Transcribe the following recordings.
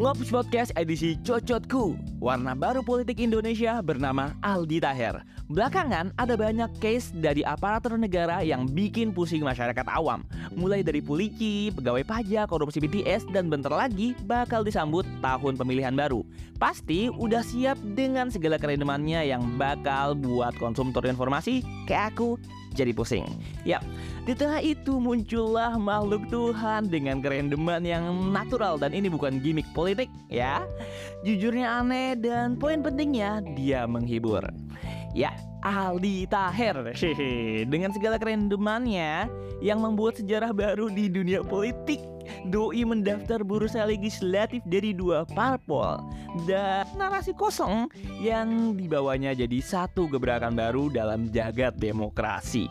Ngops Podcast edisi Cocotku. Warna baru politik Indonesia bernama Aldi Taher Belakangan ada banyak case dari aparatur negara yang bikin pusing masyarakat awam Mulai dari polisi, pegawai pajak, korupsi BTS, dan bentar lagi bakal disambut tahun pemilihan baru Pasti udah siap dengan segala kerendemannya yang bakal buat konsumtor informasi kayak aku jadi pusing. Ya, di tengah itu muncullah makhluk Tuhan dengan kerendeman yang natural dan ini bukan gimmick politik ya. Jujurnya aneh dan poin pentingnya dia menghibur. Ya, Aldi Taher. Dengan segala kerendemannya yang membuat sejarah baru di dunia politik Doi mendaftar bursa legislatif dari dua parpol Dan narasi kosong yang dibawanya jadi satu gebrakan baru dalam jagat demokrasi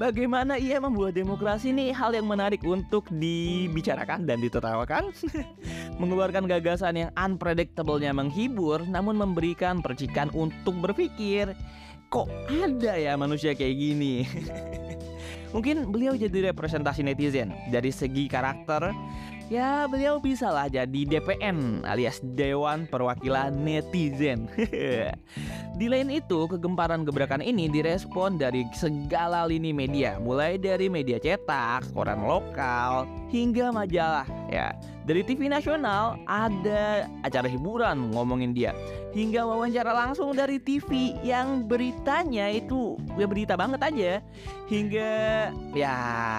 Bagaimana ia membuat demokrasi ini hal yang menarik untuk dibicarakan dan ditertawakan. Mengeluarkan gagasan yang unpredictable-nya menghibur Namun memberikan percikan untuk berpikir. Kok ada ya manusia kayak gini? Mungkin beliau jadi representasi netizen. Dari segi karakter Ya beliau bisa lah jadi DPN alias Dewan Perwakilan Netizen. Di lain itu kegemparan gebrakan ini direspon dari segala lini media Mulai dari media cetak, koran lokal, hingga majalah ya. Dari TV nasional ada acara hiburan ngomongin dia. Hingga wawancara langsung dari TV yang beritanya itu ya berita banget aja. Hingga ya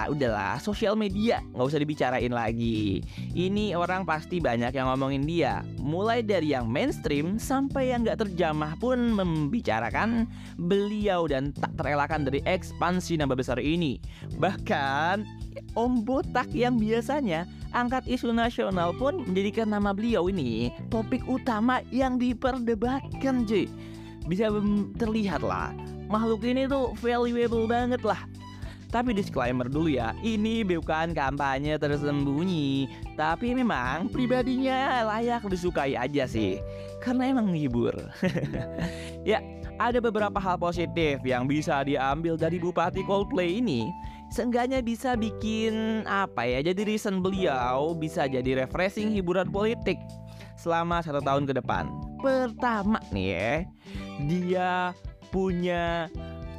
udahlah sosial media nggak usah dibicarain lagi Ini orang pasti banyak yang ngomongin dia. Mulai dari yang mainstream sampai yang nggak terjamah pun membicarakan beliau dan tak terelakkan dari ekspansi nama besar ini. Bahkan Om Botak yang biasanya angkat isu nasional pun menjadikan nama beliau ini topik utama yang diperdebatkan cuy. Bisa terlihat lah makhluk ini tuh valuable banget lah tapi disclaimer dulu ya, ini bukan kampanye tersembunyi. Tapi memang pribadinya layak disukai aja sih Karena emang menghibur Ya, ada beberapa hal positif yang bisa diambil dari Bupati Coldplay ini. Seenggaknya bisa bikin apa ya Jadi reason beliau bisa jadi refreshing hiburan politik Selama satu tahun ke depan. Pertama nih ya Dia punya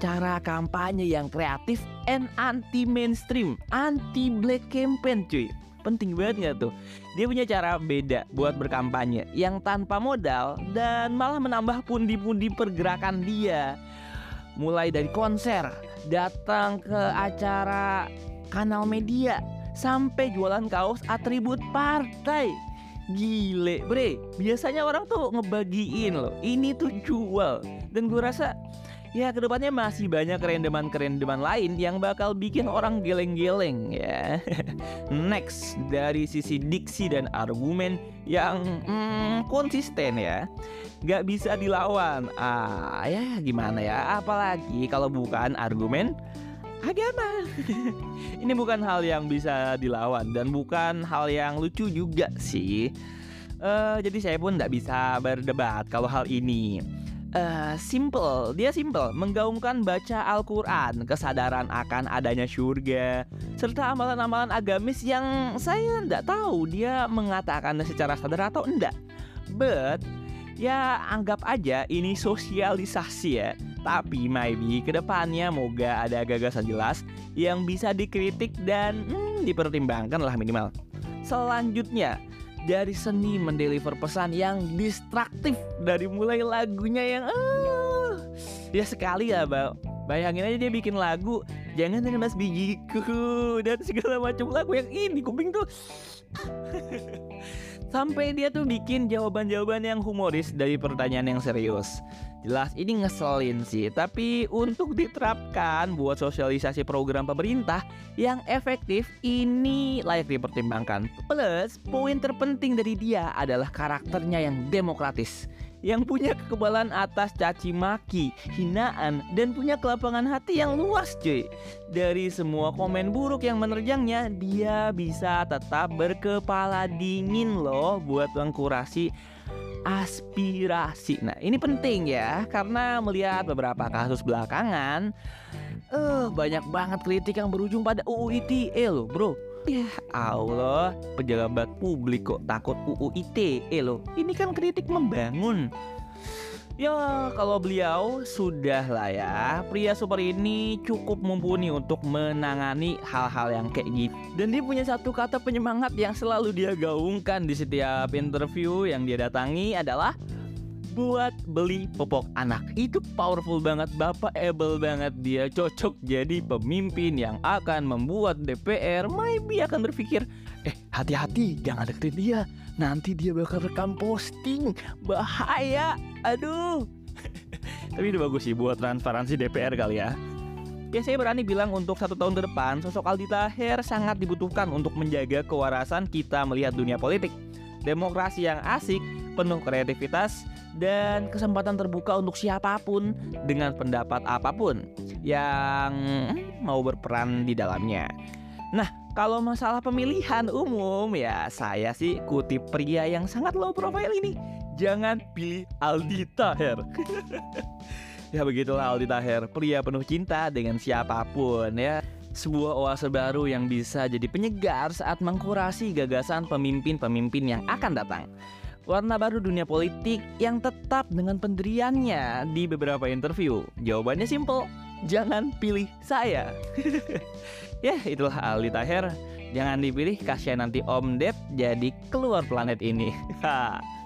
cara kampanye yang kreatif and anti mainstream Anti black campaign cuy Penting banget gak tuh Dia punya cara beda buat berkampanye Yang tanpa modal dan malah menambah pundi-pundi pergerakan dia Mulai dari konser datang ke acara kanal media sampai jualan kaos atribut partai. Gile, bre. Biasanya orang tuh ngebagiin loh. Ini tuh jual. Dan gue rasa ya ke depannya masih banyak kerendeman-kerendeman lain yang bakal bikin orang geleng-geleng ya. Next dari sisi diksi dan argumen yang hmm, konsisten ya nggak bisa dilawan. Ah, ya gimana ya? Apalagi kalau bukan argumen agama. Ini bukan hal yang bisa dilawan dan bukan hal yang lucu juga sih. Uh, jadi saya pun nggak bisa berdebat kalau hal ini. Uh, simple, dia simple, menggaungkan baca Al-Quran, kesadaran akan adanya surga, serta amalan-amalan agamis yang saya nggak tahu dia mengatakan secara sadar atau enggak. But Ya anggap aja ini sosialisasi ya. Tapi maybe ke depannya moga ada gagasan jelas Yang bisa dikritik dan hmm, dipertimbangkan lah minimal. Selanjutnya dari seni mendeliver pesan yang distraktif Dari mulai lagunya yang uh, Ya sekali ya bang Bayangin aja dia bikin lagu Jangan mas bijiku Dan segala macam. Lagu yang ini Kuping tuh Sampai dia tuh bikin jawaban-jawaban yang humoris dari pertanyaan yang serius. Jelas ini ngeselin sih. Tapi untuk diterapkan buat sosialisasi program pemerintah yang efektif Ini layak dipertimbangkan. Plus poin terpenting dari dia adalah karakternya yang demokratis yang punya kekebalan atas caci maki, hinaan, dan punya kelapangan hati yang luas cuy. Dari semua komen buruk yang menerjangnya, dia bisa tetap berkepala dingin loh buat mengkurasi aspirasi. Nah, ini penting ya karena melihat beberapa kasus belakangan uh, banyak banget kritik yang berujung pada UU ITE loh, Bro. Ya Allah, pejabat publik kok takut UU ITE loh. Ini kan kritik membangun. Ya, kalau beliau sudah lah ya, pria super ini cukup mumpuni untuk menangani hal-hal yang kayak gitu. Dan dia punya satu kata penyemangat yang selalu dia gaungkan di setiap interview yang dia datangi adalah buat beli popok anak. Itu powerful banget, Bapak able banget. Dia cocok jadi pemimpin yang akan membuat DPR maybe akan berpikir, eh hati-hati jangan deketin dia. Nanti dia bakal rekam posting. Bahaya. Aduh. Tapi itu bagus sih buat transparansi DPR kali ya. Ya saya berani bilang untuk satu tahun ke depan sosok Aldi Taher sangat dibutuhkan untuk menjaga kewarasan kita melihat dunia politik Demokrasi yang asik, penuh kreativitas, dan kesempatan terbuka untuk siapa pun dengan pendapat apa pun yang mau berperan di dalamnya Nah, kalau masalah pemilihan umum ya saya sih kutip pria yang sangat low profile ini. Jangan pilih Aldi Taher. ya begitulah Aldi Taher, pria penuh cinta dengan siapa pun ya. Sebuah oase baru yang bisa jadi penyegar saat mengkurasi gagasan pemimpin-pemimpin yang akan datang warna baru dunia politik yang tetap dengan pendiriannya di beberapa interview? Jawabannya simple, jangan pilih saya. ya itulah Aldi Taher. Jangan dipilih kasihan nanti Om Ded jadi keluar planet ini.